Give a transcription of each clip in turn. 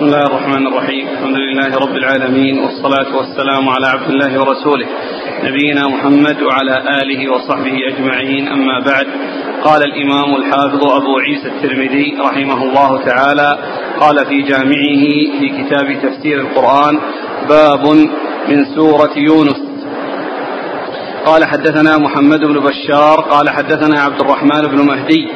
بسم الله الرحمن الرحيم. الحمد لله رب العالمين والصلاة والسلام على عبد الله ورسوله نبينا محمد وعلى آله وصحبه أجمعين. أما بعد قال الإمام الحافظ أبو عيسى الترمذي رحمه الله تعالى قال في جامعه في كتاب تفسير القرآن باب من سورة يونس. قال حدثنا محمد بن بشار قال حدثنا عبد الرحمن بن مهدي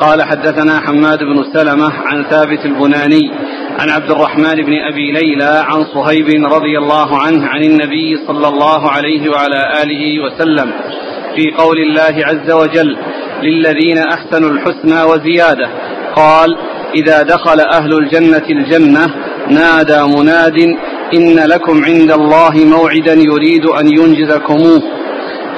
قال حدثنا حماد بن سلمة عن ثابت البناني عن عبد الرحمن بن أبي ليلى عن صهيب رضي الله عنه عن النبي صلى الله عليه وعلى آله وسلم في قول الله عز وجل للذين أحسنوا الحسنى وزيادة. قال إذا دخل أهل الجنة الجنة نادى مناد إن لكم عند الله موعدا يريد أن ينجزكموه.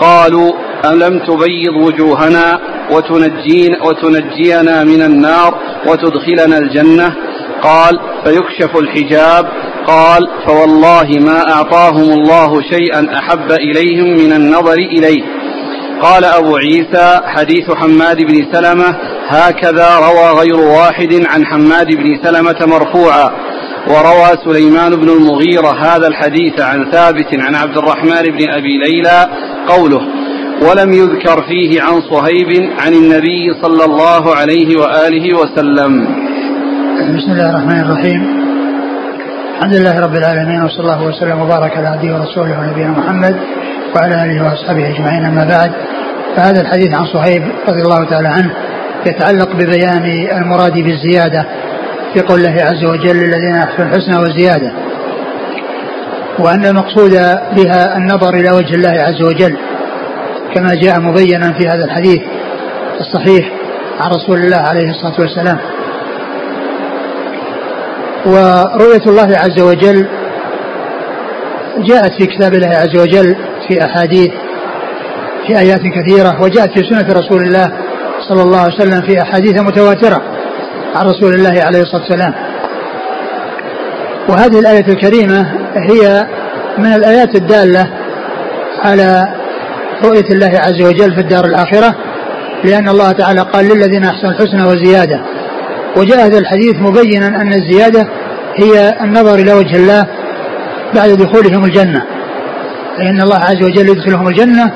قالوا ألم تبيض وجوهنا وتنجين وتنجينا من النار وتدخلنا الجنة؟ قال فيكشف الحجاب. قال فوالله ما أعطاهم الله شيئا أحب إليهم من النظر إليه. قال أبو عيسى حديث حماد بن سلمة هكذا روى غير واحد عن حماد بن سلمة مرفوعا. وروى سليمان بن المغيرة هذا الحديث عن ثابت عن عبد الرحمن بن أبي ليلى قوله ولم يذكر فيه عن صهيب عن النبي صلى الله عليه وآله وسلم. بسم الله الرحمن الرحيم. الحمد لله رب العالمين وصلى الله وسلم وبارك على عبده ورسوله ونبينا محمد وعلى آله وأصحابه أجمعين أما بعد. فهذا الحديث عن صهيب رضي الله تعالى عنه يتعلق ببيان المراد بالزيادة في قول الله عز وجل الذين احسنوا الحسنى والزيادة. وأن المقصود بها النظر إلى وجه الله عز وجل كما جاء مبينا في هذا الحديث الصحيح عن رسول الله عليه الصلاة والسلام. ورؤية الله عز وجل جاءت في كتاب الله عز وجل في أحاديث في آيات كثيرة وجاءت في سنة رسول الله صلى الله عليه وسلم في أحاديث متواترة. عن رسول الله عليه الصلاة والسلام. وهذه الآية الكريمة هي من الآيات الدالة على رؤية الله عز وجل في الدار الآخرة لأن الله تعالى قال للذين أحسنوا الحسنى وزيادة. وجاء هذا الحديث مبينا أن الزيادة هي النظر إلى وجه الله بعد دخولهم الجنة. فإن الله عز وجل يدخلهم الجنة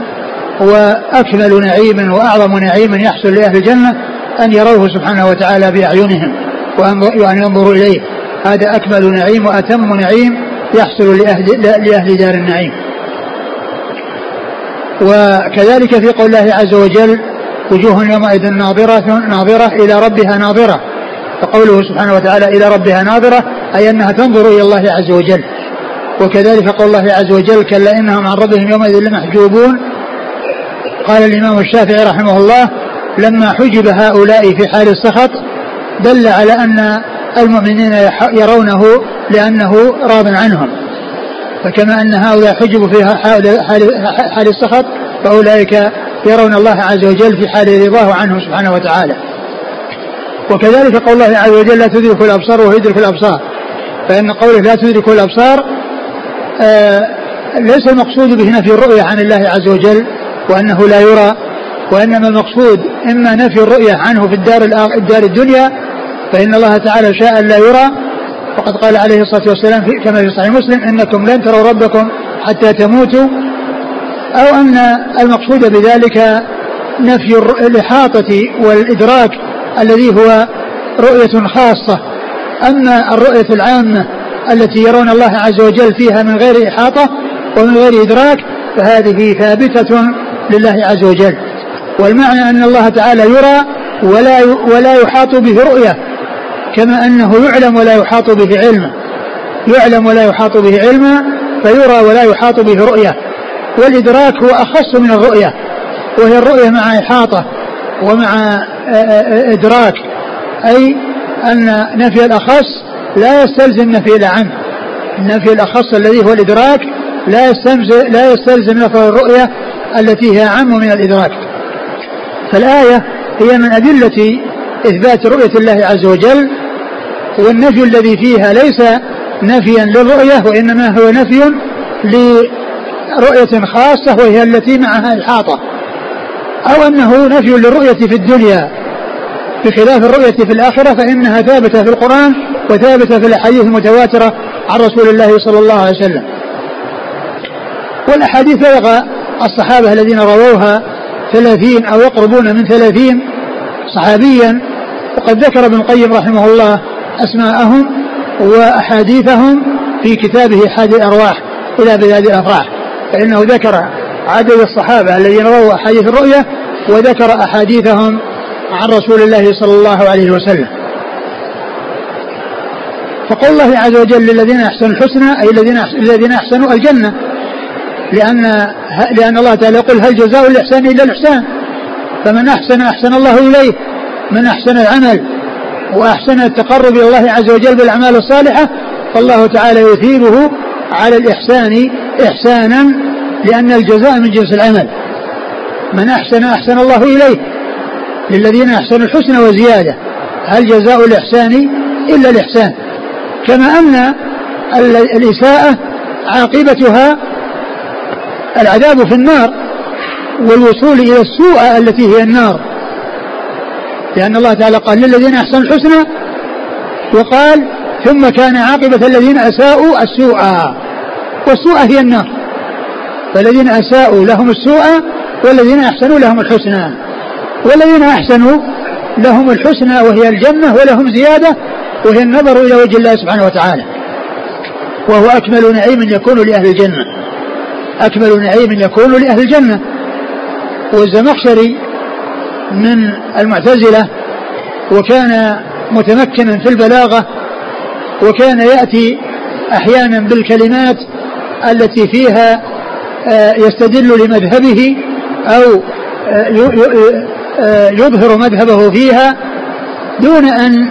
وأكمل نعيم وأعظم نعيم يحصل لأهل الجنة أن يروه سبحانه وتعالى بأعينهم وأن ينظروا إليه. هذا أكمل نعيم وأتم نعيم يحصل لأهل, لأهل دار النعيم. وكذلك في قول الله عز وجل وجوه يومئذ ناظرة ناظرة إلى ربها ناظرة. فقوله سبحانه وتعالى إلى ربها ناظرة. أي أنها تنظر إلى الله عز وجل. وكذلك قول الله عز وجل كلا إنهم عن ربهم يومئذ لمحجوبون. قال الإمام الشافعي رحمه الله لما حجب هؤلاء في حال السخط دل على أن المؤمنين يرونه لأنه راض عنهم. فكما أن هؤلاء حجبوا في حال, حال السخط فأولئك يرون الله عز وجل في حال رضاه عنه سبحانه وتعالى. وكذلك قول الله عز وجل لا تدرك الأبصار وهو يدرك الأبصار. فإن قوله لا تدرك الأبصار آه ليس المقصود به نفي الرؤية عن الله عز وجل وأنه لا يرى وإنما المقصود إما نفي الرؤية عنه في الدار الدار الدنيا فإن الله تعالى شاء لا يرى. وقد قال عليه الصلاة والسلام في كما في صحيح مسلم إنكم لن تروا ربكم حتى تموتوا. أو أن المقصود بذلك نفي الإحاطة والإدراك الذي هو رؤية خاصة. أما الرؤية العامة التي يرون الله عز وجل فيها من غير إحاطة ومن غير إدراك فهذه ثابتة لله عز وجل. والمعنى أن الله تعالى يرى ولا ولا يحاط به رؤية كما أنه يعلم ولا يحاط به علما يعلم ولا يحاط به علما فيرى ولا يحاط به رؤية. والإدراك هو أخص من الرؤية وهي الرؤية مع إحاطة ومع إدراك. أي أن نفي الأخص لا يستلزم نفي الأعم. النفي الأخص الذي هو الإدراك لا يستلزم لا يستلزم نفي الرؤية التي هي أعم من الإدراك. فالآية هي من أدلة إثبات رؤية الله عز وجل والنفي الذي فيها ليس نفيا للرؤية وإنما هو نفي لرؤية خاصة وهي التي معها إحاطة أو أنه نفي للرؤية في الدنيا بخلاف الرؤية في الآخرة فإنها ثابتة في القرآن وثابتة في الأحاديث المتواترة عن رسول الله صلى الله عليه وسلم. والأحاديث بلغ الصحابة الذين رووها ثلاثين أو يقربون من ثلاثين صحابيا. وقد ذكر ابن القيم رحمه الله أسماءهم وأحاديثهم في كتابه حادي الأرواح إلى بلاد الأفراح. فإنه ذكر عدد الصحابة الذين رووا أحاديث الرؤيا وذكر أحاديثهم عن رسول الله صلى الله عليه وسلم. فقول الله عز وجل للذين أحسنوا الحسنى أي الذين الذين أحسنوا الجنة لأن لأن الله تعالى يقول هل جزاء الإحسان إلا الإحسان؟ فمن أحسن أحسن الله إليه من أحسن العمل وأحسن التقرب إلى الله عز وجل بالأعمال الصالحة فالله تعالى يثيبه على الإحسان إحسانا لأن الجزاء من جنس العمل. من أحسن أحسن الله إليه للذين أحسنوا الحسنى وزيادة هل جزاء الإحسان إلا الإحسان؟ كما أن الإساءة عاقبتها العذاب في النار والوصول إلى السوء التي هي النار. لأن الله تعالى قال للذين أحسنوا الحسنى وقال ثم كان عاقبة الذين أساءوا السوء. والسوء هي النار. فالذين أساءوا لهم السوء والذين أحسنوا لهم الحسنى. والذين أحسنوا لهم الحسنى وهي الجنة ولهم زيادة وهي النظر إلى وجه الله سبحانه وتعالى. وهو أكمل نعيم يكون لأهل الجنة. أكمل نعيم يكون لأهل الجنة. والزمخشري من المعتزلة وكان متمكنا في البلاغة وكان يأتي أحيانا بالكلمات التي فيها آه، يستدل لمذهبه أو آه، آه، يظهر مذهبه فيها دون أن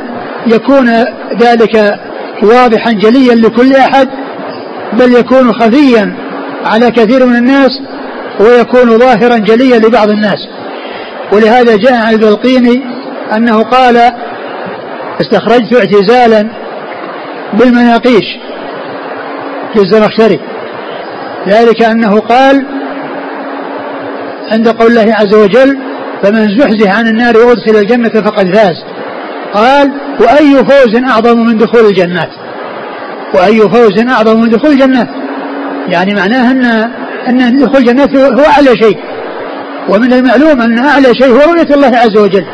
يكون ذلك واضحا جليا لكل أحد بل يكون خفيا. على كثير من الناس ويكون ظاهرا جليا لبعض الناس. ولهذا جاء عن البلقيني أنه قال استخرجت اعتزالا بالمناقيش للزمخشري ذلك أنه قال عند قول الله عز وجل فمن زحزح عن النار وأدخل الجنة فقد فاز قال وأي فوز أعظم من دخول الجنات؟ وأي فوز أعظم من دخول الجنات يعني معناه أن أن دخول الجنات هو أعلى شيء. ومن المعلوم أن أعلى شيء هو رؤية الله عز وجل.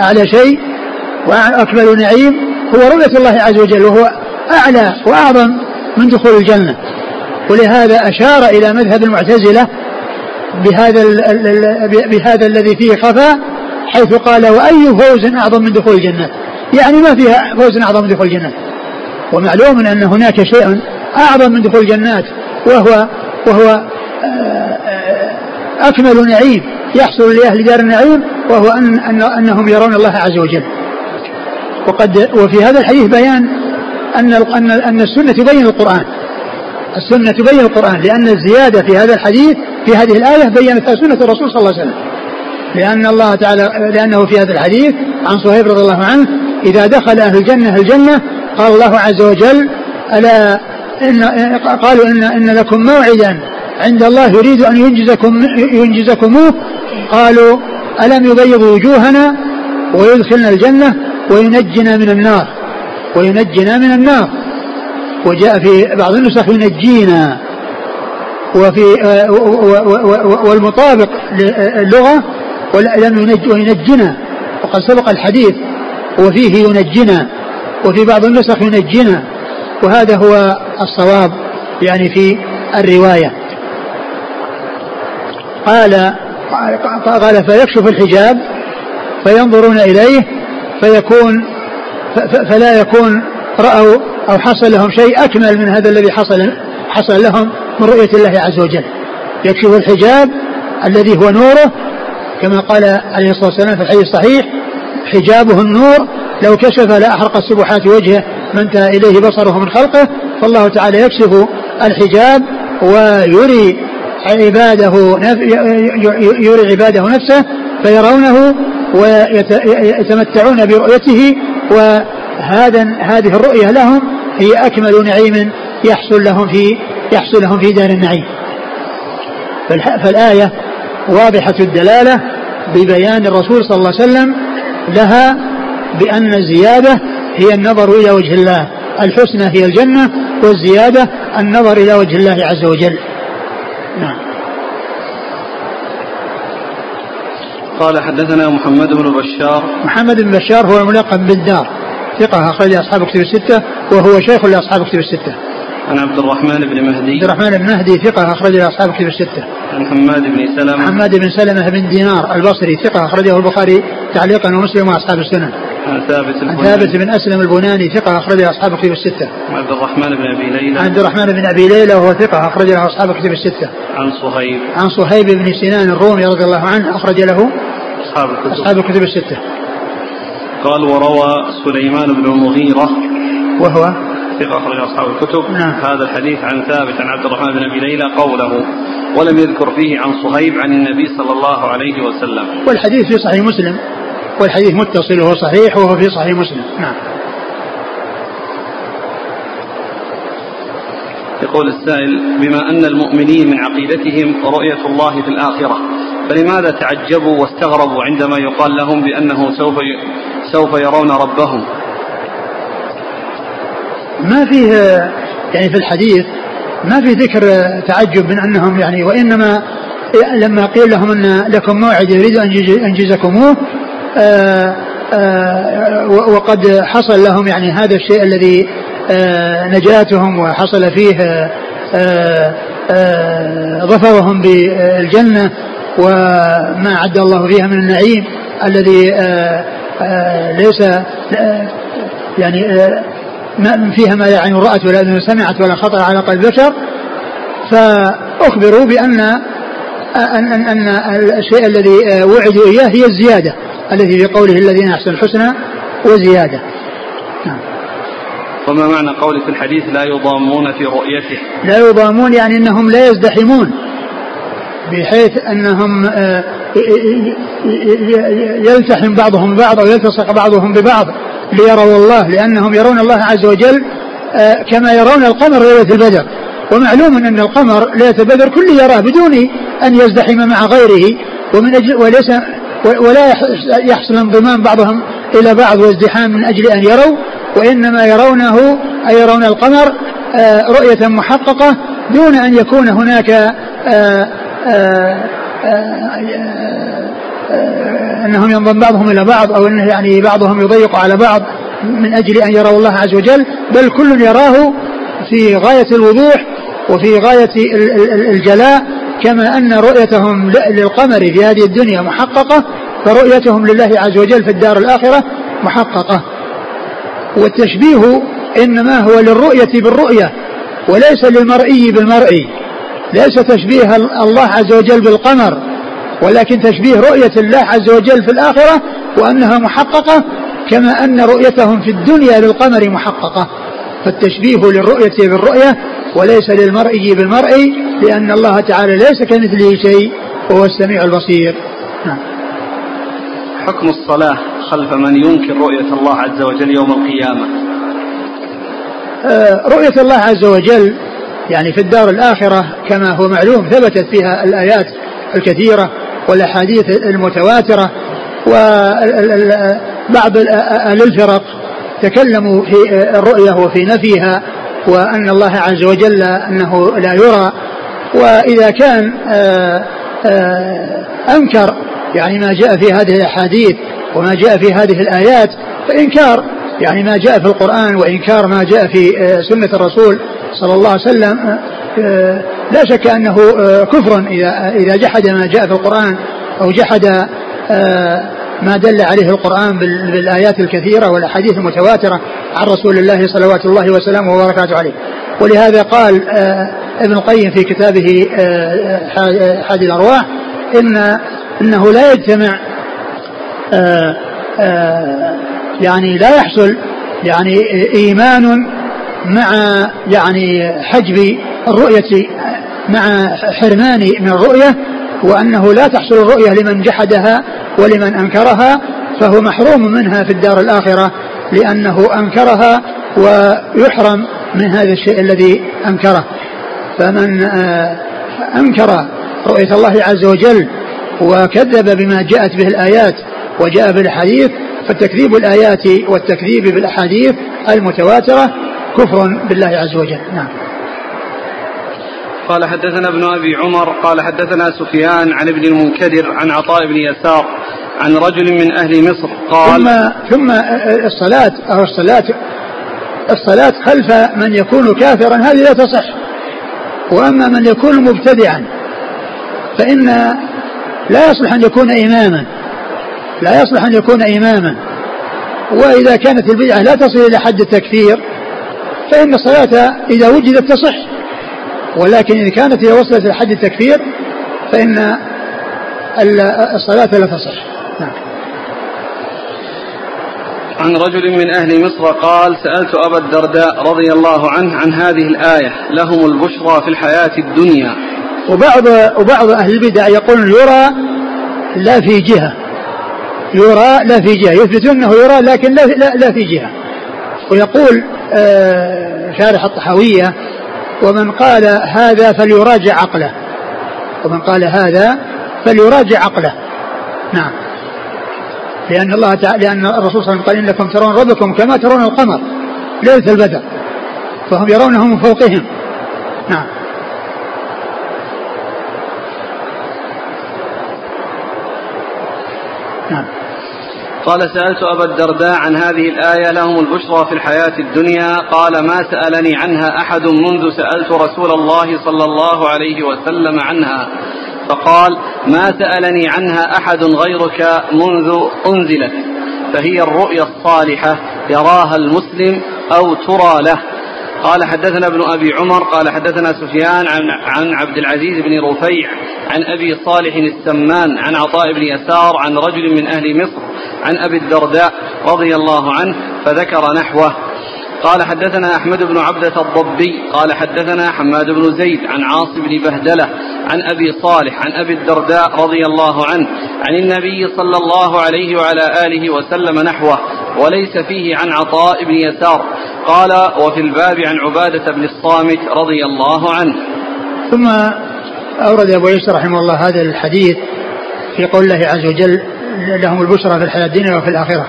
أعلى شيء وأكمل نعيم هو رؤية الله عز وجل وهو أعلى وأعظم من دخول الجنة. ولهذا أشار إلى مذهب المعتزلة بهذا بهذا الذي فيه خفاء حيث قال وأي فوز أعظم من دخول الجنة؟ يعني ما فيها فوز أعظم من دخول الجنة. ومعلوم أن هناك شيء أعظم من دخول الجنات وهو وهو آه، آه، أكمل نعيم يحصل لأهل دار النعيم وهو ان, أن أنهم يرون الله عز وجل. وقد وفي هذا الحديث بيان أن أن أن السنة تبين القرآن. السنة تبين القرآن لأن الزيادة في هذا الحديث في هذه الآية بينتها سنة الرسول صلى الله عليه وسلم. لأن الله تعالى لأنه في هذا الحديث عن صهيب رضي الله عنه إذا دخل أهل الجنة الجنة قال الله عز وجل ألا إن قالوا إن إن لكم موعدا. عند الله يريد أن ينجزكم ينجزكموه. قالوا ألم يبيض وجوهنا ويدخلنا الجنة وينجنا من النار؟ وينجنا من النار. وجاء في بعض النسخ ينجينا. وفي والمطابق للغة ولم ينج وينجنا. وقد سبق الحديث وفيه ينجنا. وفي بعض النسخ ينجنا. وهذا هو الصواب يعني في الرواية. قال قال فيكشف الحجاب فينظرون إليه فيكون فلا يكون رأوا أو حصل لهم شيء أكمل من هذا الذي حصل حصل لهم من رؤية الله عز وجل. يكشف الحجاب الذي هو نوره كما قال عليه الصلاة والسلام في الحديث الصحيح حجابه النور لو كشف لأحرق السبحات وجهه ما انتهى إليه بصره من خلقه. فالله تعالى يكشف الحجاب ويري عباده يري عباده نفسه فيرونه ويتمتعون برؤيته وهذا هذه الرؤية لهم هي أكمل نعيم يحصل لهم في يحصل لهم في دار النعيم. فالآية واضحة الدلالة ببيان الرسول صلى الله عليه وسلم لها بأن الزيادة هي النظر إلى وجه الله. الحسنى هي الجنة والزيادة النظر إلى وجه الله عز وجل. نعم. قال حدثنا محمد بن بشار. محمد بن بشار هو الملقب بالدار. ثقة أخرج أصحاب كتب الستة وهو شيخ لأصحاب كتب الستة. عن عبد الرحمن بن مهدي. عبد الرحمن بن مهدي ثقة أخرج أصحاب كتب الستة. عن حماد بن سلمة. حماد بن سلمة بن دينار البصري ثقة أخرجه البخاري تعليقا ومسلم وأصحاب السنن. عن ثابت عن ثابت بن أسلم البناني ثقة أخرجه أصحاب كتب الستة. عن عبد الرحمن بن أبي ليلى. عن عبد الرحمن بن أبي ليلى وهو ثقة أخرج له أصحاب كتب الستة. عن صهيب. عن صهيب بن سنان الرومي رضي الله عنه أخرج له أصحاب الكتب. أصحاب الكتب الستة. قال وروى سليمان بن المغيرة وهو ثقة أخرج أصحاب الكتب. نعم. هذا الحديث عن ثابت عن عبد الرحمن بن أبي ليلى قوله ولم يذكر فيه عن صهيب عن النبي صلى الله عليه وسلم. والحديث في صحيح مسلم. والحديث متصل وهو صحيح وهو في صحيح مسلم. نعم. يقول السائل بما أن المؤمنين من عقيدتهم رؤية الله في الآخرة فلماذا تعجبوا واستغربوا عندما يقال لهم بأنه سوف سوف يرون ربهم؟ ما فيه يعني في الحديث ما في ذكر تعجب من أنهم يعني وإنما لما قيل لهم أن لكم موعد يريد أن ينجز- انجزكموه آه، آه، وقد حصل لهم يعني هذا الشيء الذي آه، نجاتهم وحصل فيه آه، آه، ظفرهم بالجنة وما اعد الله فيها من النعيم الذي آه، آه، ليس آه، يعني آه، فيها ما لا عين رأت ولا أذن سمعت ولا خطر على قلب بشر فأخبروا بأن أن, أن, أن الشيء الذي وعدوا إياه هي الزيادة. التي في قوله الذين أحسنوا الحسنى وزيادة. نعم. وما معنى قول في الحديث لا يضامون في رؤيته؟ لا يضامون يعني أنهم لا يزدحمون بحيث أنهم آه، يلتحم بعضهم ببعض أو يلتصق بعضهم ببعض ليروا الله لأنهم يرون الله عز وجل آه، كما يرون القمر ليلة البدر. ومعلوم أن القمر ليلة البدر كل يراه بدون أن يزدحم مع غيره ومن أجل وليس ولا يحصل انضمام بعضهم إلى بعض وازدحام من أجل أن يروا وإنما يرونه أي يرون القمر آه، رؤية محققة دون أن يكون هناك آه، آه، أنهم ينضم بعضهم إلى بعض أو إنه يعني بعضهم يضيق على بعض من أجل أن يروا الله عز وجل بل كل يراه في غاية الوضوح وفي غاية الجلاء كما أن رؤيتهم للقمر في هذه الدنيا محققة فرؤيتهم لله عز وجل في الدار الآخرة محققة. والتشبيه إنما هو للرؤية بالرؤية وليس للمرئي بالمرئي. ليس تشبيه الله عز وجل بالقمر ولكن تشبيه رؤية الله عز وجل في الآخرة وأنها محققة كما أن رؤيتهم في الدنيا للقمر محققة. فالتشبيه للرؤية بالرؤية وليس للمرئي بالمرئي لأن الله تعالى ليس كمثله شيء وهو السميع البصير نعم. حكم الصلاة خلف من ينكر رؤية الله عز وجل يوم القيامة آه رؤية الله عز وجل يعني في الدار الآخرة كما هو معلوم ثبتت فيها الآيات الكثيرة والأحاديث المتواترة وبعض أهل الفرق تكلموا في الرؤية وفي نفيها وأن الله عز وجل أنه لا يرى وإذا كان أنكر يعني ما جاء في هذه الأحاديث وما جاء في هذه الآيات فإنكار يعني ما جاء في القرآن وإنكار ما جاء في سنة الرسول صلى الله عليه وسلم لا شك أنه كفر إذا إذا جحد ما جاء في القرآن أو جحد ما دل عليه القرآن بالآيات الكثيرة والأحاديث المتواترة عن رسول الله صلوات الله وسلامه وبركاته عليه. ولهذا قال ابن القيم في كتابه حادي الأرواح إن إنه لا يجتمع يعني لا يحصل يعني إيمان مع يعني حجب الرؤية مع حرمان من الرؤية وأنه لا تحصل الرؤية لمن جحدها ولمن أنكرها فهو محروم منها في الدار الآخرة لأنه أنكرها ويحرم من هذا الشيء الذي أنكره. فمن أنكر رؤية الله عز وجل وكذب بما جاءت به الآيات وجاء بالحديث فتكذيب الآيات والتكذيب بالأحاديث المتواترة كفر بالله عز وجل. نعم. قال حدثنا ابن أبي عمر قال حدثنا سفيان عن ابن المنكدر عن عطاء بن يسار عن رجل من أهل مصر قال ثم ثم الصلاة أو الصلاة الصلاة خلف من يكون كافرا هذه لا تصح. وأما من يكون مبتدعا فإن لا يصلح أن يكون اماما. لا يصلح أن يكون اماما. وإذا كانت البدعة لا تصل إلى حد التكفير فإن الصلاة إذا وجدت تصح. ولكن إذا كانت إذا وصلت إلى حد التكفير فإن الصلاة لا تصح. نعم. عن رجل من أهل مصر قال سألت أبا الدرداء رضي الله عنه عن هذه الآية لهم البشرى في الحياة الدنيا. وبعض وبعض أهل البدع يقول يرى لا في جهة. يرى لا في جهة. يثبتون أنه يرى لكن لا, لا, لا في جهة. ويقول آه شارح الطحاوية ومن قال هذا فليراجع عقله. ومن قال هذا فليراجع عقله. نعم. لأن الله تعالى لأن الرسول صلى الله عليه وسلم قال إنكم ترون ربكم كما ترون القمر. ليلة البدر. فهم يرونه من فوقهم. نعم. نعم. قال سألت أبا الدرداء عن هذه الآية لهم البشرى في الحياة الدنيا. قال ما سألني عنها أحد منذ سألت رسول الله صلى الله عليه وسلم عنها. فقال ما سألني عنها أحد غيرك منذ أنزلت فهي الرؤيا الصالحة يراها المسلم أو ترى له. قال حدثنا ابن أبي عمر قال حدثنا سفيان عن عن عبد العزيز بن رفيع عن أبي صالح السمان عن عطاء بن يسار عن رجل من أهل مصر عن أبي الدرداء رضي الله عنه فذكر نحوه. قال حدثنا أحمد بن عبدة الضبي قال حدثنا حماد بن زيد عن عاصم بن بهدلة عن أبي صالح عن أبي الدرداء رضي الله عنه عن النبي صلى الله عليه وعلى آله وسلم نحوه وليس فيه عن عطاء بن يسار قال وفي الباب عن عبادة بن الصامت رضي الله عنه. ثم أورد أبو عيسى رحمه الله هذا الحديث في قول الله عز وجل لهم البشرى في الحياة الدنيا وفي الآخرة.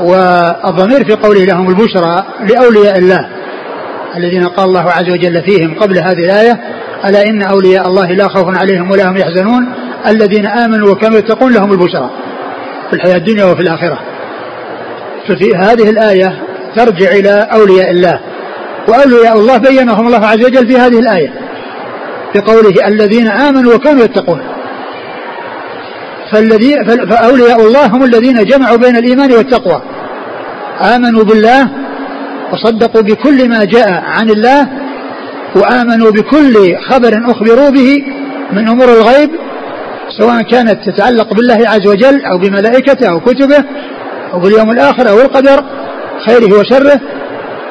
والضمير في قوله لهم البشرى لأولياء الله الذين قال الله عز وجل فيهم قبل هذه الآية ألا إن أولياء الله لا خوف عليهم ولا هم يحزنون؟ الذين آمنوا وكانوا يتقون لهم البشرى في الحياة الدنيا وفي الآخرة. ففي هذه الآية ترجع إلى أولياء الله وأولياء الله بينهم الله عز وجل في هذه الآية بقوله الذين آمنوا وكانوا يتقون. فالذي فأولياء الله هم الذين جمعوا بين الإيمان والتقوى. آمنوا بالله وصدقوا بكل ما جاء عن الله وآمنوا بكل خبر أخبروا به من أمور الغيب سواء كانت تتعلق بالله عز وجل أو بملائكته أو كتبه أو باليوم الآخر أو القدر خيره وشره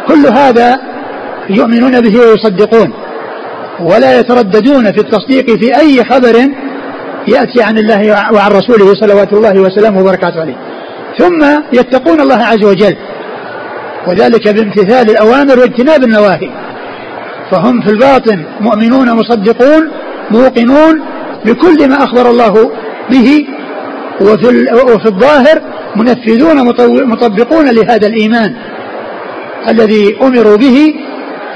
كل هذا يؤمنون به ويصدقون. ولا يترددون في التصديق في أي خبر يأتي عن الله وعن رسوله صلوات الله وسلامه وبركاته عليه. ثم يتقون الله عز وجل. وذلك بامتثال الأوامر واجتناب النواهي. فهم في الباطن مؤمنون مصدقون موقنون بكل ما أخبر الله به. وفي, وفي الظاهر منفذون مطبقون لهذا الإيمان الذي أمروا به.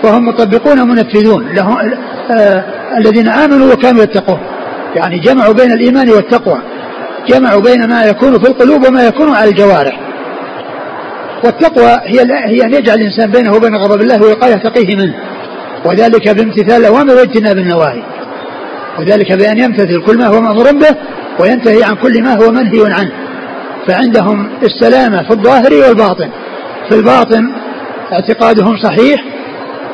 وهم مطبقون منفذون. لهم آه الذين آمنوا وكانوا يتقون. يعني جمعوا بين الإيمان والتقوى جمعوا بين ما يكون في القلوب وما يكون على الجوارح. والتقوى هي هي أن يجعل الإنسان بينه وبين غضب الله ويقاه تقيه منه. وذلك بامتثال الأوامر واجتناب النواهي. وذلك بأن يمتثل كل ما هو مأمور به وينتهي عن كل ما هو منهي عنه. فعندهم السلامة في الظاهر والباطن. في الباطن اعتقادهم صحيح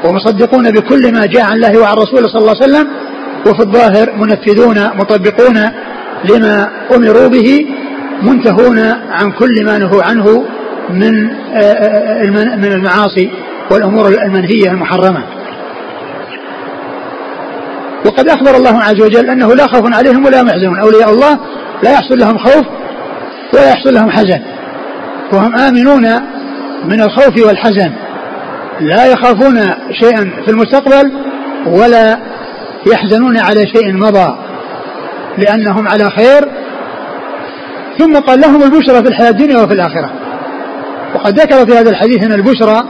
ومصدقون بكل ما جاء عن الله وعن رسوله صلى الله عليه وسلم وفي الظاهر منفذون مطبقون لما أمروا به منتهون عن كل ما نهوا عنه من من المعاصي والأمور المنهية المحرمة. وقد أخبر الله عز وجل أنه لا خوف عليهم ولا هم يحزنون، أولياء الله لا يحصل لهم خوف ولا يحصل لهم حزن. وهم آمنون من الخوف والحزن. لا يخافون شيئا في المستقبل ولا يحزنون على شيء مضى لأنهم على خير ثم قال لهم البشرى في الحياة الدنيا وفي الآخرة. وقد ذكر في هذا الحديث أن البشرى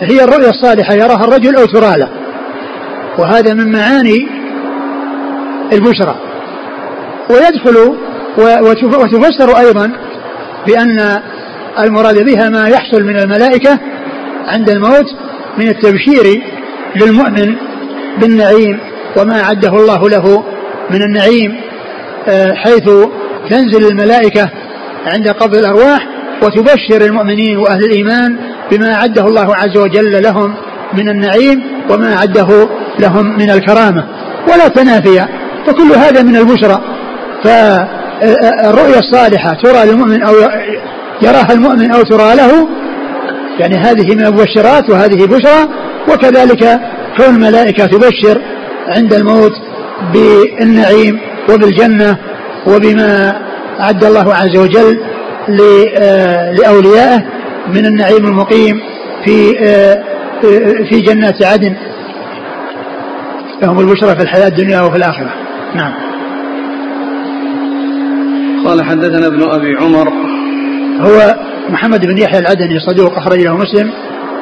هي الرؤيا الصالحة يراها الرجل أو ترى له. وهذا من معاني البشرى. ويدخل وتفسر أيضا بأن المراد بها ما يحصل من الملائكة عند الموت من التبشير للمؤمن بالنعيم. وما أعده الله له من النعيم آه، حيث تنزل الملائكة عند قبض الأرواح وتبشر المؤمنين وأهل الإيمان بما أعده الله عز وجل لهم من النعيم وما أعده لهم من الكرامة. ولا تنافي فكل هذا من البشرى. فالرؤيا الصالحة ترى للمؤمن أو يراها المؤمن أو ترى له يعني هذه من المبشرات وهذه بشرى وكذلك كون الملائكة تبشر عند الموت بالنعيم وبالجنة وبما أعد الله عز وجل آه، لأوليائه من النعيم المقيم في آه، في جنات عدن. لهم البشرى في الحياة الدنيا وفي الآخرة. نعم. قال حدثنا ابن أبي عمر. هو محمد بن يحيى العدني صدوق أخرج له مسلم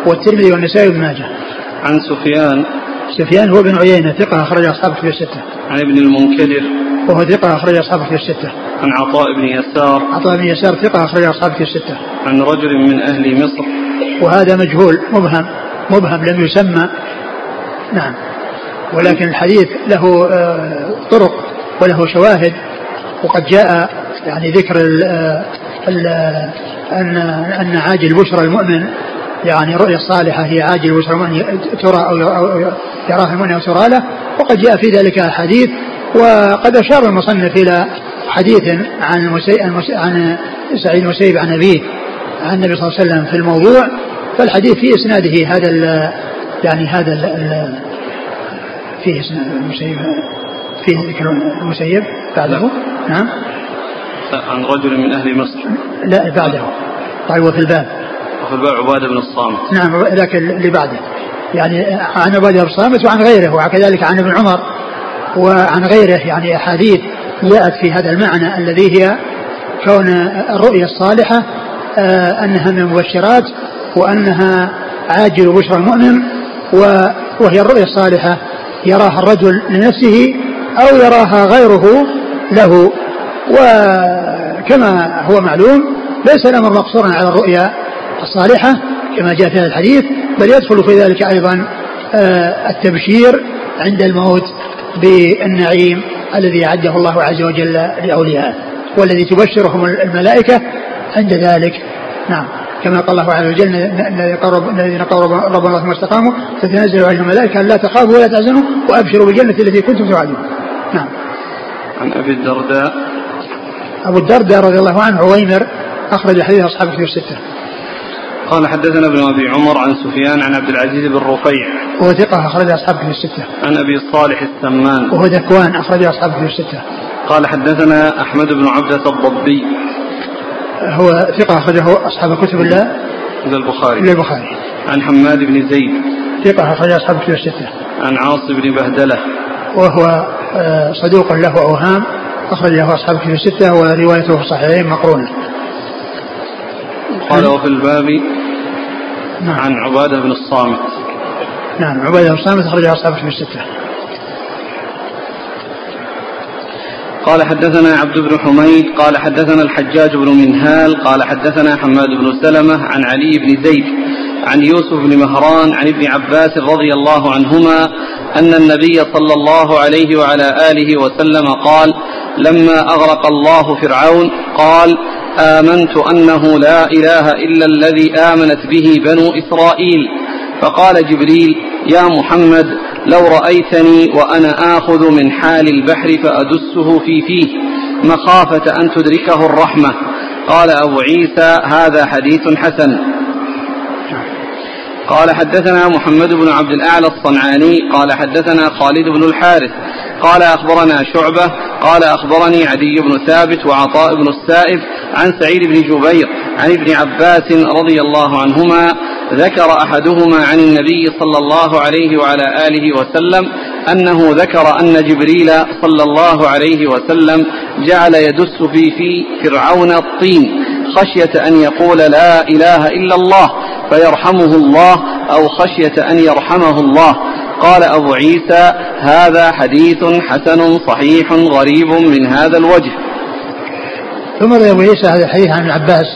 والترمذي والنسائي بن ماجه. عن سفيان سفيان هو بن عيينة ثقة أخرج أصحابه في الستة. عن ابن المنكدر. وهو ثقة أخرج أصحابه في الستة. عن عطاء بن يسار. عطاء بن يسار ثقة أخرج أصحابه في الستة. عن رجل من أهل مصر. وهذا مجهول مبهم مبهم لم يسمى. نعم. ولكن الحديث له آه، طرق وله شواهد. وقد جاء يعني ذكر ال ال أن أن عاجل بشرى المؤمن يعني الرؤيا الصالحة هي عاجل المؤمن ترى أو يراها أو ترى له. وقد جاء في ذلك أحاديث وقد أشار المصنف إلى حديث عن المسي... عن سعيد المسيب عن أبيه عن النبي صلى الله عليه وسلم في الموضوع. فالحديث في إسناده هذا ال... يعني هذا ال... فيه إسناد المسيب فيه ذكر المسيب بعده. نعم. عن رجل من أهل مصر. لا بعده. طيب وفي الباب. وفي الباب عبادة بن الصامت. نعم لكن اللي بعده. يعني عن عبادة بن الصامت وعن غيره وكذلك عن ابن عمر وعن غيره. يعني أحاديث جاءت في هذا المعنى الذي هي كون الرؤيا الصالحة آه، أنها من المبشرات وأنها عاجل بشرى المؤمن وهي الرؤيا الصالحة. يراها الرجل لنفسه أو يراها غيره له. وكما هو معلوم ليس الأمر مقصورا على الرؤيا الصالحة كما جاء في هذا الحديث بل يدخل في ذلك أيضا آه، التبشير عند الموت بالنعيم الذي أعده الله عز وجل لأوليائه والذي تبشرهم الملائكة عند ذلك. نعم. كما قال الله عز وجل الذين قالوا ربنا ثم استقاموا تتنزل عليهم الملائكة لا تخافوا ولا تحزنوا وأبشروا بالجنة التي كنتم توعدون. نعم. عن أبي الدرداء. أبو الدرداء رضي الله عنه عويمر أخرج حديث أصحاب كتب الستة. قال حدثنا ابن أبي عمر عن سفيان عن عبد العزيز بن رفيع وهو ثقة أخرج أصحاب كتب الستة. عن أبي صالح السمان وهو ذكوان أخرج أصحاب كتب الستة. قال حدثنا أحمد بن عبدة الضبي هو ثقة أخرجه أصحاب كتب الله إلى البخاري إلى البخاري. عن حماد بن زيد ثقة أخرج أصحاب كتب الستة. عن عاصم بن بهدلة وهو آه، صدوق له أوهام أخرجه أصحاب كتب الستة وروايته في الصحيحين مقرونة. قال وفي الباب نعم. عن عبادة بن الصامت نعم عبادة بن الصامت أخرجه أصحاب كتب الستة قال حدثنا عبد بن حميد قال حدثنا الحجاج بن منهال قال حدثنا حماد بن سلمة عن علي بن زيد عن يوسف بن مهران عن ابن عباس رضي الله عنهما أن النبي صلى الله عليه وعلى آله وسلم قال لما أغرق الله فرعون قال آمنت أنه لا إله إلا الذي آمنت به بنو إسرائيل. فقال جبريل يا محمد لو رأيتني وأنا آخذ من حال البحر فأدسه في فيه مخافة أن تدركه الرحمة. قال أبو عيسى هذا حديث حسن. قال حدثنا محمد بن عبد الأعلى الصنعاني قال حدثنا خالد بن الحارث قال أخبرنا شعبة قال أخبرني عدي بن ثابت وعطاء بن السائب عن سعيد بن جبير عن ابن عباس رضي الله عنهما ذكر أحدهما عن النبي صلى الله عليه وعلى آله وسلم أنه ذكر أن جبريل صلى الله عليه وسلم جعل يدس في في فرعون الطين خشية أن يقول لا إله إلا الله فيرحمه الله أو خشية أن يرحمه الله. قال أبو عيسى هذا حديث حسن صحيح غريب من هذا الوجه. ثم روي أبو عيسى هذا الحديث عن العباس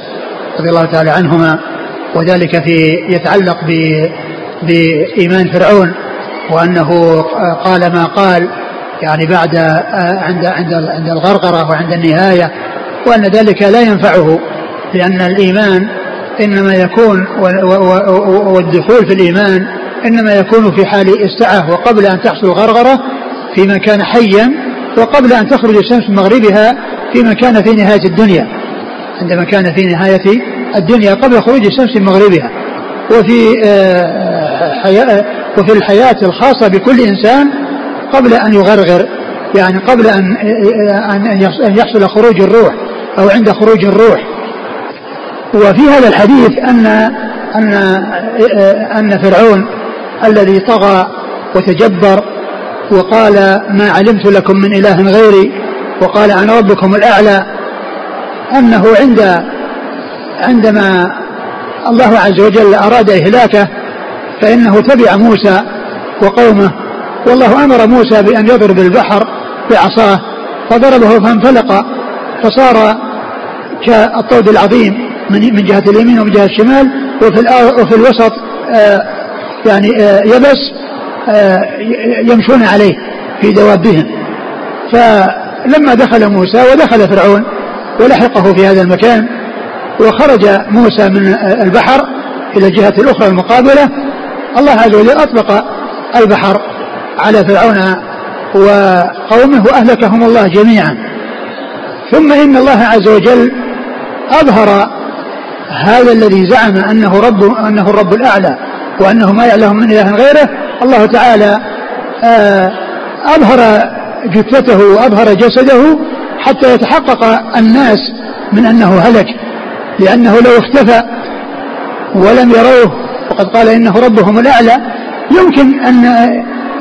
رضي الله تعالى عنهما وذلك في يتعلق ب بإيمان فرعون وأنه قال ما قال يعني بعد عند عند عند الغرغرة وعند النهاية وأن ذلك لا ينفعه لأن الإيمان إنما يكون والدخول في الإيمان إنما يكون في حال السعة وقبل أن تحصل الغرغرة في من كان حيا وقبل أن تخرج الشمس من مغربها في من كان في نهاية الدنيا. عندما كان في نهاية الدنيا قبل خروج الشمس من مغربها. وفي آه، حياة وفي الحياة الخاصة بكل إنسان قبل أن يغرغر يعني قبل أن آه، أن يحصل خروج الروح أو عند خروج الروح. وفي هذا الحديث أن أن أن فرعون الذي طغى وتجبر وقال ما علمت لكم من إله غيري وقال أنا ربكم الأعلى أنه عند عندما الله عز وجل أراد إهلاكه فإنه تبع موسى وقومه والله أمر موسى بأن يضرب البحر بعصاه فضربه فانفلق فصار كالطود العظيم من من جهة اليمين ومن جهة الشمال وفي وفي الوسط آه، يعني آه، يبس آه، يمشون عليه في دوابهم فلما دخل موسى ودخل فرعون ولحقه في هذا المكان وخرج موسى من البحر إلى الجهة الأخرى المقابلة الله عز وجل أطلق البحر على فرعون وقومه وأهلكهم الله جميعا. ثم إن الله عز وجل أظهر هذا الذي زعم أنه رب أنه الرب الأعلى وأنه ما يعلم من إله غيره الله تعالى آه، أظهر جثته وأظهر جسده حتى يتحقق الناس من أنه هلك لأنه لو اختفى ولم يروه وقد قال إنه ربهم الأعلى يمكن أن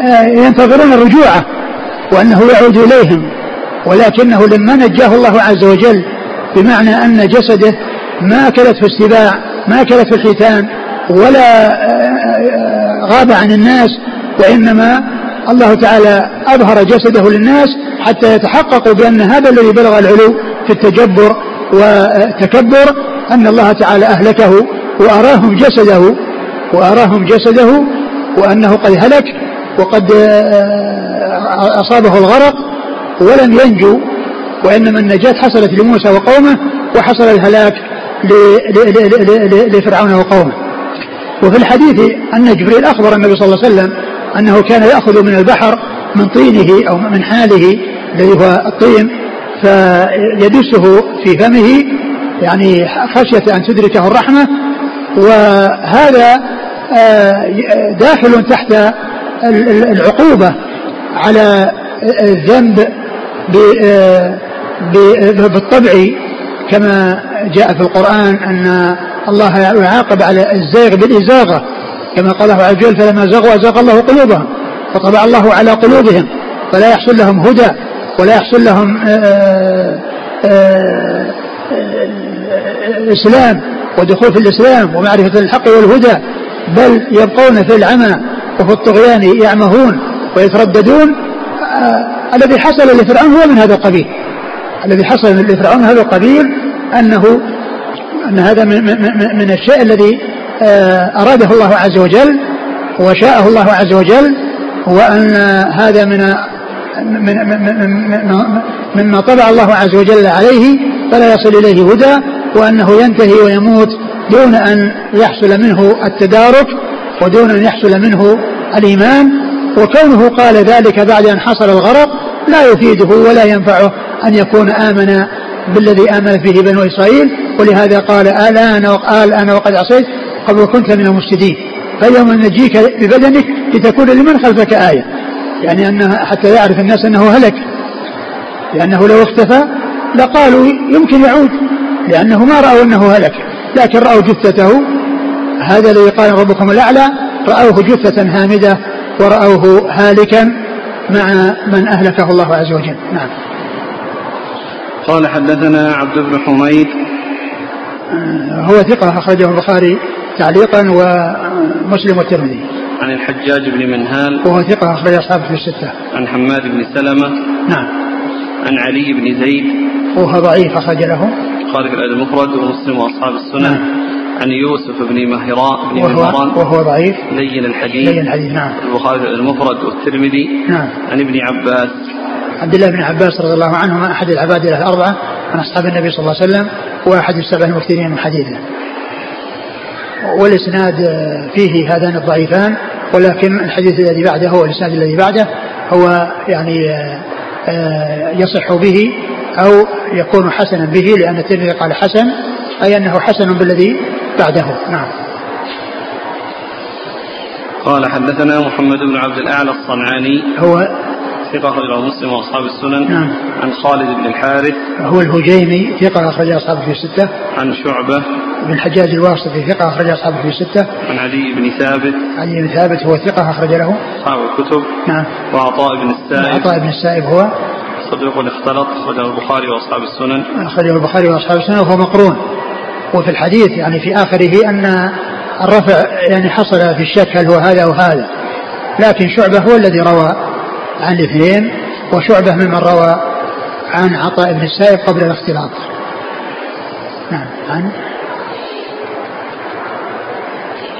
آه، ينتظرون رجوعه وأنه يعود إليهم ولكنه لما نجاه الله عز وجل بمعنى أن جسده ما أكلته السباع ما أكلته الحيتان ولا آه، غاب عن الناس وإنما الله تعالى أظهر جسده للناس حتى يتحققوا بأن هذا الذي بلغ العلو في التجبر وتكبر أن الله تعالى أهلكه وأراهم جسده وأراهم جسده وأنه قد هلك وقد آه، أصابه الغرق ولم ينجو وإنما النجاة حصلت لموسى وقومه وحصل الهلاك لفرعون وقومه. وفي الحديث أن جبريل أخبر النبي صلى الله عليه وسلم أنه كان يأخذ من البحر من طينه أو من حاله الذي هو الطين فيدسه في فمه يعني خشية أن تدركه الرحمة. وهذا آه، داخل تحت العقوبة على الذنب آه، بالطبع كما جاء في القرآن أن الله يعاقب على الزيغ بالإزاغة كما قال الله عز وجل فلما زغوا أزاغ الله قلوبهم فطبع الله على قلوبهم فلا يحصل لهم هدى ولا يحصل لهم آآ آآ الإسلام ودخول في الإسلام ومعرفة الحق والهدى بل يبقون في العمى وفي الطغيان يعمهون ويترددون الذي حصل لفرعون هو من هذا القبيل الذي حصل لفرعون هذا القبيل أنه أن هذا من, من, من الشيء الذي أراده الله عز وجل وشاءه الله عز وجل وأن هذا من من مما طبع الله عز وجل عليه فلا يصل إليه هدى وأنه ينتهي ويموت دون أن يحصل منه التدارك ودون أن يحصل منه الإيمان. وكونه قال ذلك بعد أن حصل الغرق لا يفيده ولا ينفعه أن يكون آمن بالذي آمنت به بنو إسرائيل ولهذا قال الآن الآن وقد عصيت قبل كنت من المفسدين. فاليوم نجيك ببدنك لتكون لمن خلفك آية. يعني أن حتى يعرف الناس أنه هلك. لأنه لو اختفى لقالوا يمكن يعود لأنه ما رأوا أنه هلك. لكن رأوا جثته. هذا الذي قال ربكم الأعلى رأوه جثة هامدة ورأوه هالكا مع من أهلكه الله عز وجل. نعم. قال حدثنا عبد بن حميد. هو ثقة أخرجه البخاري تعليقا ومسلم والترمذي. عن الحجاج بن منهال. وهو ثقة أخرج أصحابه في الستة. عن حماد بن سلمة. نعم. عن علي بن زيد. وهو ضعيف أخرج له. في الأدب المفرد ومسلم وأصحاب السنن. نعم. عن يوسف بن مهراء بن وهو, مهران وهو ضعيف. لين الحديث. لين الحديث نعم. البخاري المفرد والترمذي. نعم. عن ابن عباس. عبد الله بن عباس رضي الله عنهما أحد العباد الأربعة من أصحاب النبي صلى الله عليه وسلم وأحد السبع المكثرين من حديثه. والإسناد فيه هذان الضعيفان ولكن الحديث الذي بعده والإسناد الذي بعده هو يعني آه، يصح به أو يكون حسنا به لأن الترمذي قال حسن أي أنه حسن بالذي بعده. نعم. قال حدثنا محمد بن عبد الأعلى الصنعاني. هو ثقة أخرجه مسلم وأصحاب السنن. نعم. عن خالد بن الحارث. هو الهجيمي ثقة أخرج أصحابه في الستة عن شعبة. بن الحجاج الواسطي ثقة أخرج أصحابه في الستة عن علي بن ثابت. علي بن ثابت هو ثقة أخرج له. أصحاب الكتب. نعم. وعطاء بن السائب. عطاء بن السائب هو. صديق اختلط أخرجه البخاري وأصحاب السنن. أخرجه البخاري وأصحاب السنة وهو مقرون. وفي الحديث يعني في آخره أن الرفع يعني حصل في الشك هل هو هذا أو هذا. لكن شعبة هو الذي روى عن الاثنين وشعبة ممن روى عن عطاء بن السائب قبل الاختلاط. نعم عن؟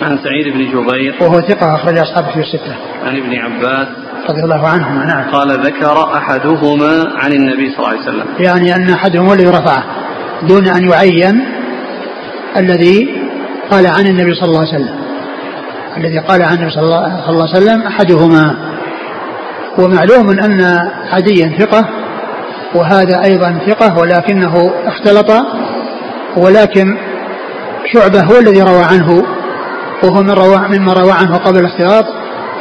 عن سعيد بن جبير. وهو ثقة أخرج أصحابه في الستة. عن ابن عباس. رضي الله عنهما نعم. قال ذكر أحدهما عن النبي صلى الله عليه وسلم. يعني أن أحدهم هو الذي رفعه دون أن يعين الذي قال عن النبي صلى الله عليه وسلم. الذي قال عن النبي صلى الله صلى الله عليه وسلم أحدهما. ومعلوم أن عديا ثقة وهذا أيضا ثقة ولكنه اختلط ولكن شعبة هو الذي روى عنه وهو من روى مما روى عنه قبل الاختلاط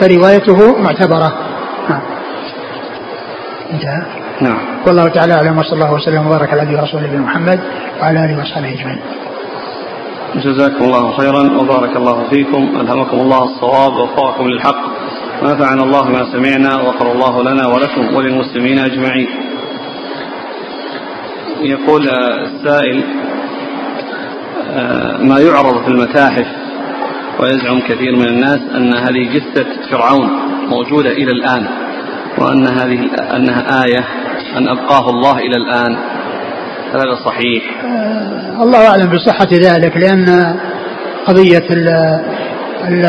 فروايته معتبرة. نعم. انتهى؟ نعم. والله تعالى أعلم وصلى الله وسلم وبارك على نبينا ورسوله نبينا محمد وعلى آله وأصحابه أجمعين. جزاكم الله خيرا وبارك الله فيكم ألهمكم الله الصواب ووفقكم للحق. ونفعنا الله ما سمعنا وغفر الله لنا ولكم وللمسلمين أجمعين. يقول آه، السائل آه، ما يعرض في المتاحف ويزعم كثير من الناس أن هذه جثة فرعون موجودة إلى الآن وأن هذه أنها آية أن أبقاه الله إلى الآن. هذا صحيح. آه، الله أعلم بصحة ذلك لأن قضية ال ال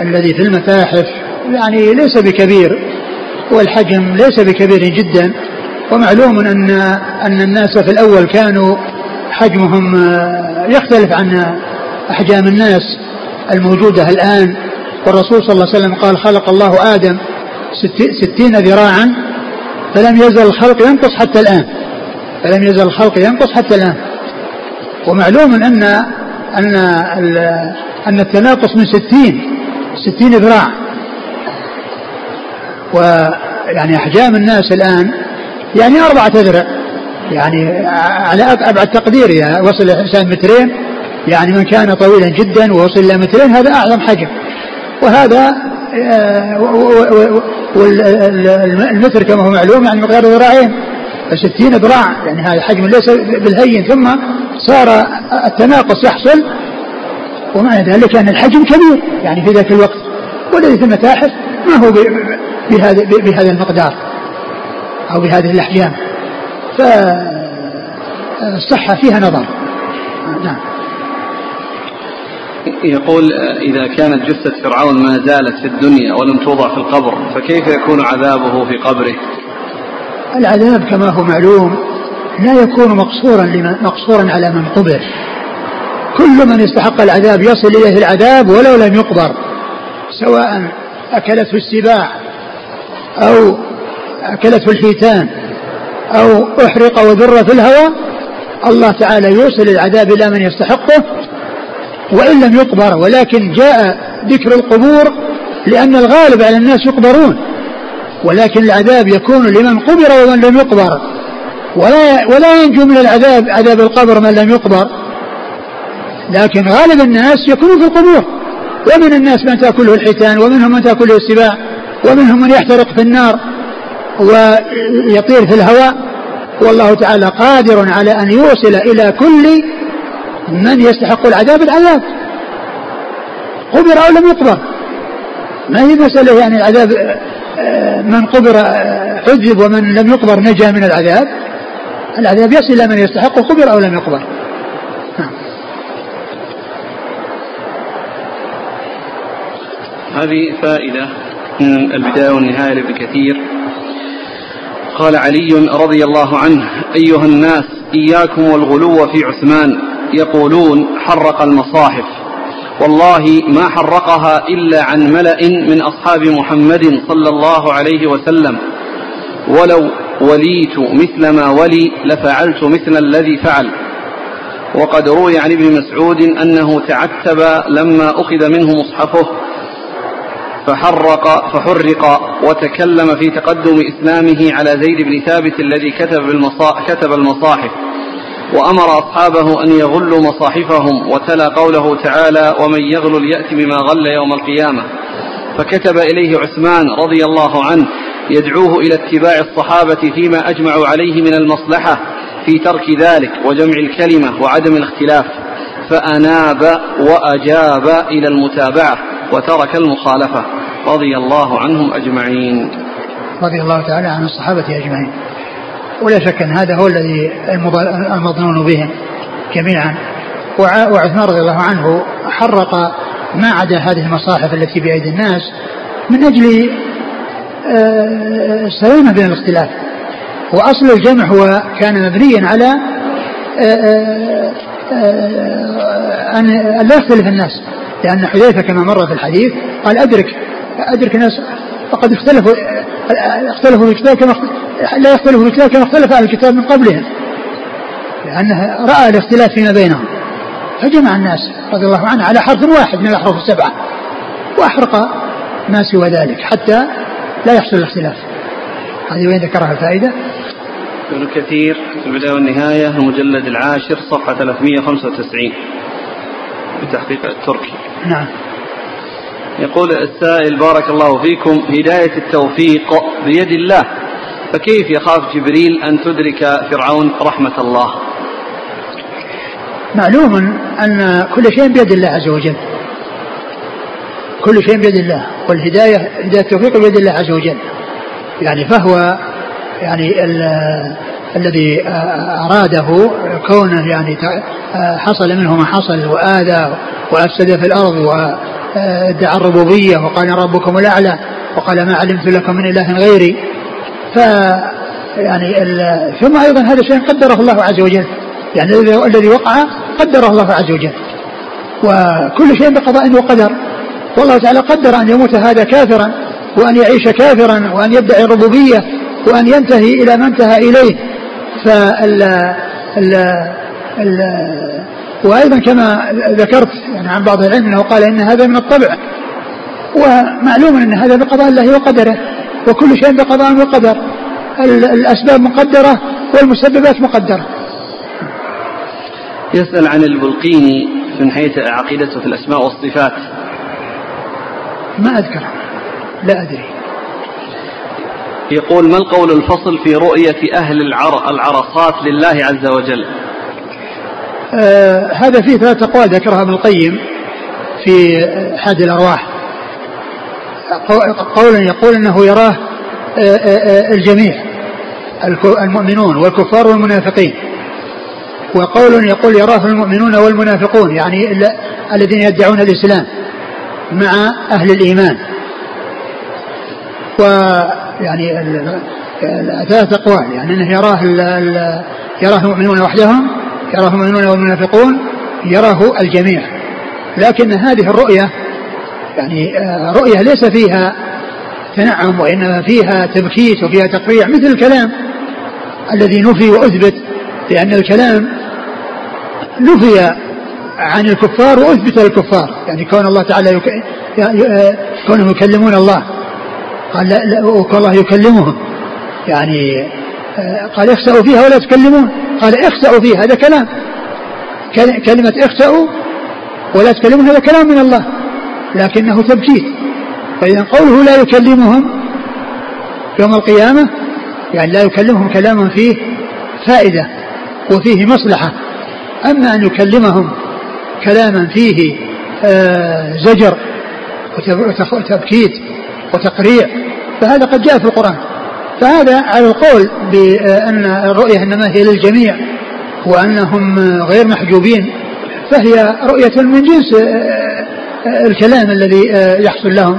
الذي في المتاحف يعني ليس بكبير والحجم ليس بكبير جدا ومعلوم ان أن الناس في الأول كانوا حجمهم آه، يختلف عن أحجام الناس الموجودة الآن. والرسول صلى الله عليه وسلم قال خلق الله آدم ستين ذراعا فلم يزل الخلق ينقص حتى الآن. فلم يزل الخلق ينقص حتى الآن. ومعلوم أن أن أن التناقص من ستين ستين ذراع. ويعني أحجام الناس الآن يعني أربعة أذرع. يعني على أبعد تقدير يعني وصل الإنسان مترين يعني من كان طويلا جدا ووصل إلى مترين هذا أعظم حجم. وهذا آه، والمتر كما هو معلوم يعني مقدار ذراعين. فستين ذراع يعني هذا حجم ليس بالهين. ثم صار التناقص يحصل ومعنى ذلك أن الحجم كبير يعني في ذاك الوقت. والذي في المتاحف ما هو بهذا بهذا المقدار أو بهذه الأحجام فالصحة فيها نظر. نعم. يقول إذا كانت جثة فرعون ما زالت في الدنيا ولم توضع في القبر فكيف يكون عذابه في قبره؟ العذاب كما هو معلوم لا يكون مقصورا مقصورا على من قبر كل من يستحق العذاب يصل إليه العذاب ولو لم يقبر سواء أكلته السباع أو أكلته الحيتان أو أحرق وذر في الهواء الله تعالى يوصل العذاب إلى من يستحقه وإن لم يقبر ولكن جاء ذكر القبور لأن الغالب على الناس يقبرون ولكن العذاب يكون لمن قبر ومن لم يقبر ولا ولا ينجو من العذاب عذاب القبر من لم يقبر لكن غالب الناس يكونون في القبور. ومن الناس من تأكله الحيتان ومنهم من تأكله السباع ومنهم من يحترق في النار ويطير في الهواء. والله تعالى قادر على أن يوصل إلى كل من يستحق العذاب العذاب. قبر أو لم يقبر. ما هي مسألة يعني العذاب من قبر عذب ومن لم يقبر نجا من العذاب؟ العذاب يصل إلى من يستحق قبر أو لم يقبر نعم. هذه فائدة من البداية والنهاية لابن كثير قال علي رضي الله عنه أيها الناس إياكم والغلو في عثمان. يقولون حرق المصاحف. والله ما حرقها إلا عن ملأ من أصحاب محمد صلى الله عليه وسلم. ولو وليت مثل ما ولي لفعلت مثل الذي فعل. وقد روي عن ابن مسعود أنه تعتب لما أخذ منه مصحفه. فحرق فحرق وتكلم في تقدم إسلامه على زيد بن ثابت الذي كتب, كتب المصاحف. وأمر أصحابه أن يغلوا مصاحفهم وتلا قوله تعالى ومن يغل يأتي بما غل يوم القيامة. فكتب إليه عثمان رضي الله عنه يدعوه إلى اتباع الصحابة فيما أجمعوا عليه من المصلحة في ترك ذلك وجمع الكلمة وعدم الاختلاف. فأناب وأجاب إلى المتابعة. وترك المخالفة رضي الله عنهم أجمعين. رضي الله تعالى عن الصحابة أجمعين. ولا شك أن هذا هو الذي المظنون بهم جميعا. وعثمان رضي الله عنه حرق ما عدا هذه المصاحف التي بأيدي الناس من أجل آه، السلامة بين الاختلاف. وأصل الجمع هو كان مبنيا على آه، آه، أن لا يختلف الناس. لأن حذيفة كما مر في الحديث قال أدرك أدرك الناس فقد اختلفوا اختلفوا في الكتاب كما لا يختلفوا في الكتاب كما اختلف أهل الكتاب من قبلهم لأنه رأى الاختلاف فيما بينهم. فجمع الناس رضي الله عنه على حرف واحد من الأحرف السبعة وأحرق ما سوى ذلك حتى لا يحصل الاختلاف. هذه وين ذكرها الفائدة؟ ابن كثير في البداية والنهاية المجلد العاشر صفحة 395 بتحقيق التركي نعم. يقول السائل بارك الله فيكم هداية التوفيق بيد الله. فكيف يخاف جبريل أن تدرك فرعون رحمة الله؟ معلوم أن كل شيء بيد الله عز وجل. كل شيء بيد الله. والهداية هداية التوفيق بيد الله عز وجل. يعني فهو يعني الذي أراده كونه يعني حصل منه ما حصل وآذى وأفسد في الأرض وادعى الربوبية وقال ربكم الأعلى وقال ما علمت لكم من إله غيري. ف يعني ثم أيضا هذا شيء قدره الله عز وجل. يعني الذي وقع قدره الله عز وجل. وكل شيء بقضاء وقدر. والله تعالى قدر أن يموت هذا كافرا وأن يعيش كافرا وأن يدعي الربوبية وأن ينتهي إلى ما انتهى إليه. فال ال ال وأيضا كما ذكرت يعني عن بعض العلم أنه قال إن هذا من الطبع ومعلوم أن هذا بقضاء الله وقدره وكل شيء بقضاء وقدر الأسباب مقدرة والمسببات مقدرة. يسأل عن البلقيني من حيث عقيدته في الأسماء والصفات. ما أذكر لا أدري. يقول ما القول الفصل في رؤية أهل العر العرصات لله عز وجل؟ آه هذا فيه ثلاث أقوال ذكرها ابن القيم في حاد الأرواح. قولا يقول أنه يراه آه، آه، آه، الجميع المؤمنون والكفار والمنافقين. وقول يقول يراه المؤمنون والمنافقون يعني الذين يدعون الإسلام مع أهل الإيمان. ويعني ثلاث أقوال يعني أنه يراه يراه المؤمنون وحدهم يراه المؤمنون والمنافقون يراه الجميع. لكن هذه الرؤية يعني آه، رؤية ليس فيها تنعم وإنما فيها تبكيت وفيها تقريع مثل الكلام الذي نفي وأثبت لأن الكلام نفي عن الكفار وأثبت للكفار يعني كون الله تعالى يك... آه، كونهم يكلمون الله. قال لا, لا الله يكلمهم يعني آه، قال اخسأوا فيها ولا تكلمون قال اخسأوا فيها هذا كلام. كلمة اخسأوا ولا تكلمهم هذا كلام من الله لكنه تبكيت فإذا قوله لا يكلمهم يوم القيامة يعني لا يكلمهم كلاما فيه فائدة وفيه مصلحة. أما أن يكلمهم كلاما فيه آه زجر وتبكيت وتقريع. فهذا قد جاء في القرآن. فهذا على القول بأن الرؤية إنما هي للجميع وأنهم غير محجوبين. فهي رؤية من جنس آه، آه، الكلام الذي آه، يحصل لهم.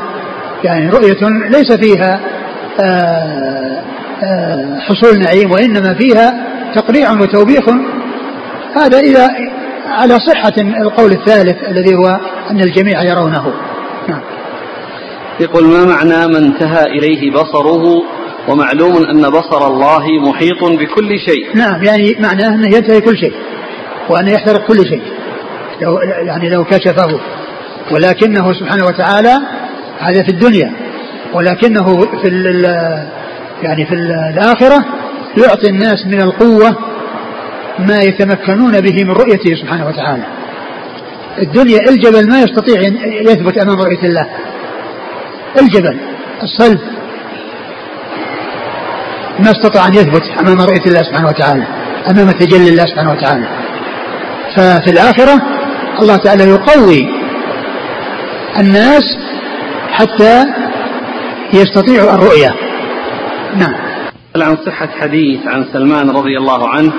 يعني رؤية ليس فيها حصول نعيم وإنما فيها تقريع وتوبيخ. هذا إذا على صحة القول الثالث الذي هو أن الجميع يرونه. نعم. يقول ما معنى ما انتهى إليه بصره ومعلوم أن بصر الله محيط بكل شيء. نعم يعني معناه أنه ينتهي كل شيء وأنه يحترق كل شيء يعني لو كشفه. ولكنه سبحانه وتعالى هذا في الدنيا ولكنه في يعني في الآخرة يعطي الناس من القوة ما يتمكنون به من رؤيته سبحانه وتعالى. الدنيا الجبل ما يستطيع أن يثبت أمام رؤية الله. الجبل الصلب. ما استطاع أن يثبت أمام رؤية الله سبحانه وتعالى أمام تجلي الله سبحانه وتعالى. ففي الآخرة الله تعالى يقوي الناس حتى يستطيعوا الرؤية. نعم. عن صحة حديث عن سلمان رضي الله عنه.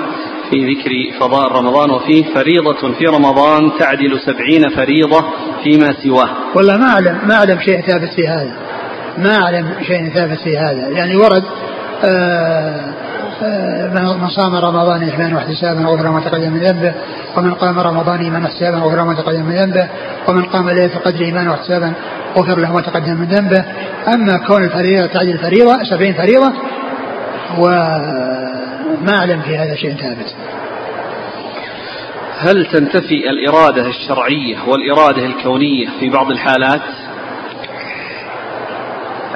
في ذكر فضاء رمضان وفيه فريضة في رمضان تعدل سبعين فريضة فيما سواه. والله ما أعلم ما أعلم شيء ثابت في هذا. ما أعلم شيء ثابت في هذا. يعني ورد آه آه من صام رمضان إيمانا واحتسابا غفر ما تقدم من ذنبه ومن قام رمضان إيمانا واحتسابا غفر ما تقدم من ذنبه ومن قام ليلة القدر إيمانا واحتسابا غفر له ما تقدم من ذنبه. أما كون الفريضة تعدل فريضة سبعين فريضة وما أعلم في هذا شيء ثابت. هل تنتفي الإرادة الشرعية والإرادة الكونية في بعض الحالات؟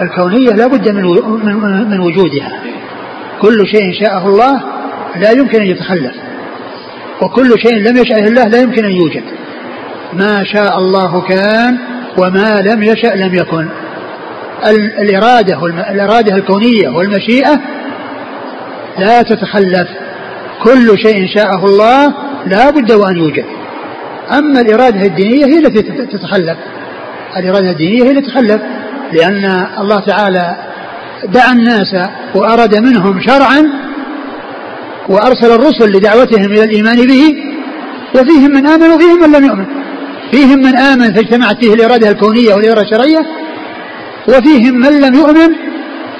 الكونية لا بد من من وجودها. كل شيء شاءه الله لا يمكن أن يتخلف. وكل شيء لم يشأه الله لا يمكن أن يوجد. ما شاء الله كان وما لم يشأ لم يكن. الإرادة الإرادة الكونية والمشيئة لا تتخلف. كل شيء شاءه الله لا بد وأن يوجد. أما الإرادة الدينية هي التي تتخلف. الإرادة الدينية هي التي تتخلف لأن الله تعالى دعا الناس وأراد منهم شرعا وأرسل الرسل لدعوتهم إلى الإيمان به وفيهم من آمن وفيهم من لم يؤمن. فيهم من آمن فاجتمعت فيه الإرادة الكونية والإرادة الشرعية وفيهم من لم يؤمن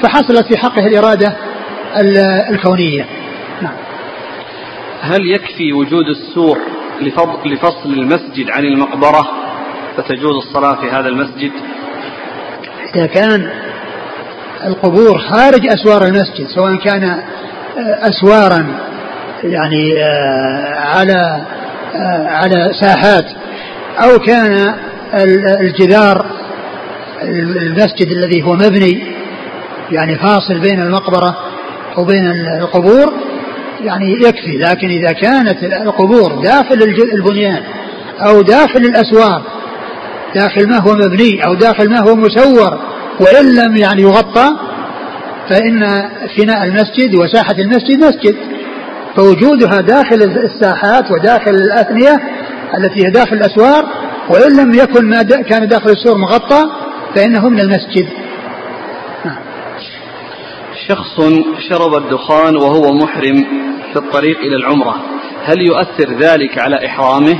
فحصلت في حقه الإرادة. الكونية. نعم. هل يكفي وجود السور لفصل المسجد عن المقبرة؟ فتجوز الصلاة في هذا المسجد؟ إذا كان القبور خارج أسوار المسجد سواء كان آه، أسوارا يعني آه، على آه، على ساحات أو كان الجدار المسجد الذي هو مبني يعني فاصل بين المقبرة وبين القبور يعني يكفي لكن إذا كانت القبور داخل البنيان أو داخل الأسوار داخل ما هو مبني أو داخل ما هو مسور وإن لم يعني يغطى فإن فناء المسجد وساحة المسجد مسجد فوجودها داخل الساحات وداخل الأثنية التي هي داخل الأسوار وإن لم يكن ما كان داخل السور مغطى فإنه من المسجد. شخص شرب الدخان وهو محرم في الطريق إلى العمرة. هل يؤثر ذلك على إحرامه؟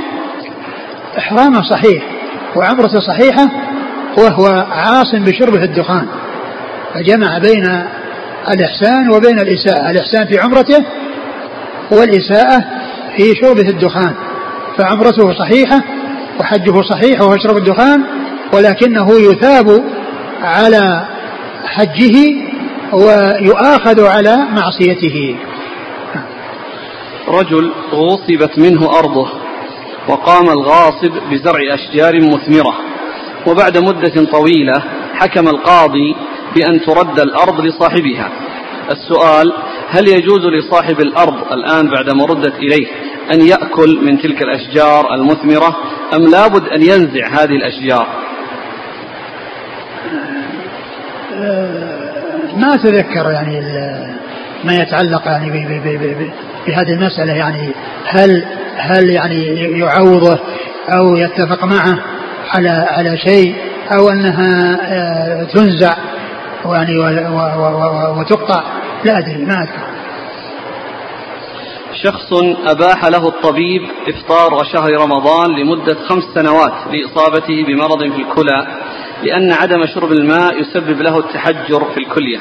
إحرامه صحيح وعمرته صحيحة وهو عاص بشربه الدخان. فجمع بين الإحسان وبين الإساءة. الإحسان في عمرته والإساءة في شربه الدخان. فعمرته صحيحة وحجه صحيح وهو يشرب الدخان ولكنه يثاب على حجه ويؤاخذ على معصيته. رجل غصبت منه أرضه وقام الغاصب بزرع أشجار مثمرة وبعد مدة طويلة حكم القاضي بأن ترد الأرض لصاحبها. السؤال هل يجوز لصاحب الأرض الآن بعدما ردت إليه أن يأكل من تلك الأشجار المثمرة أم لابد أن ينزع هذه الأشجار؟ ما أتذكر يعني ما يتعلق يعني بهذه المسألة يعني هل هل يعني يعوضه أو يتفق معه على على شيء أو أنها آه، تنزع يعني وتقطع؟ لا أدري ما أذكر. شخص أباح له الطبيب إفطار شهر رمضان لمدة خمس سنوات لإصابته بمرض في الكلى. لأن عدم شرب الماء يسبب له التحجر في الكلية.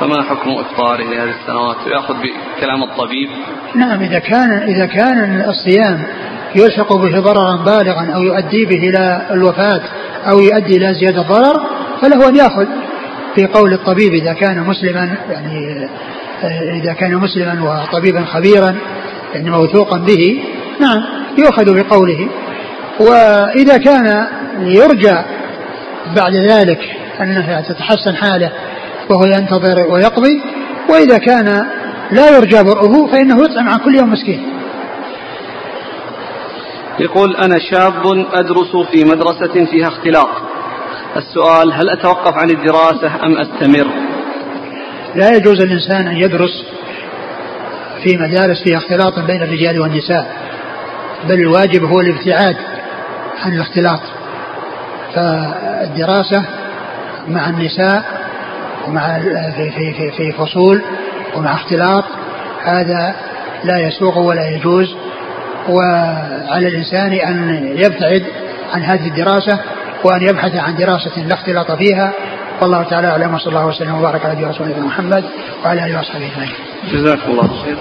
فما حكم إفطاره لهذه السنوات؟ ويأخذ بكلام الطبيب. نعم إذا كان إذا كان الصيام يلحق به ضررا بالغا أو يؤدي به إلى الوفاة أو يؤدي إلى زيادة ضرر فله أن يأخذ. في قول الطبيب إذا كان مسلما يعني إذا كان مسلما وطبيبا خبيرا يعني موثوقا به نعم يؤخذ بقوله. وإذا كان يرجى بعد ذلك أنها تتحسن حاله وهو ينتظر ويقضي وإذا كان لا يرجى برؤه فإنه يطعم عن كل يوم مسكين. يقول أنا شاب أدرس في مدرسة فيها اختلاط السؤال هل أتوقف عن الدراسة أم أستمر؟ لا يجوز الإنسان أن يدرس في مدارس فيها اختلاط بين الرجال والنساء بل الواجب هو الابتعاد عن الاختلاط. فالدراسة مع النساء ومع في في في, في فصول ومع اختلاط هذا لا يسوق ولا يجوز وعلى الإنسان أن يبتعد عن هذه الدراسة وأن يبحث عن دراسة لا اختلاط فيها والله تعالى أعلم وصلى الله وسلم وبارك على رسول محمد وعلى آله وأصحابه أجمعين. جزاكم الله خير.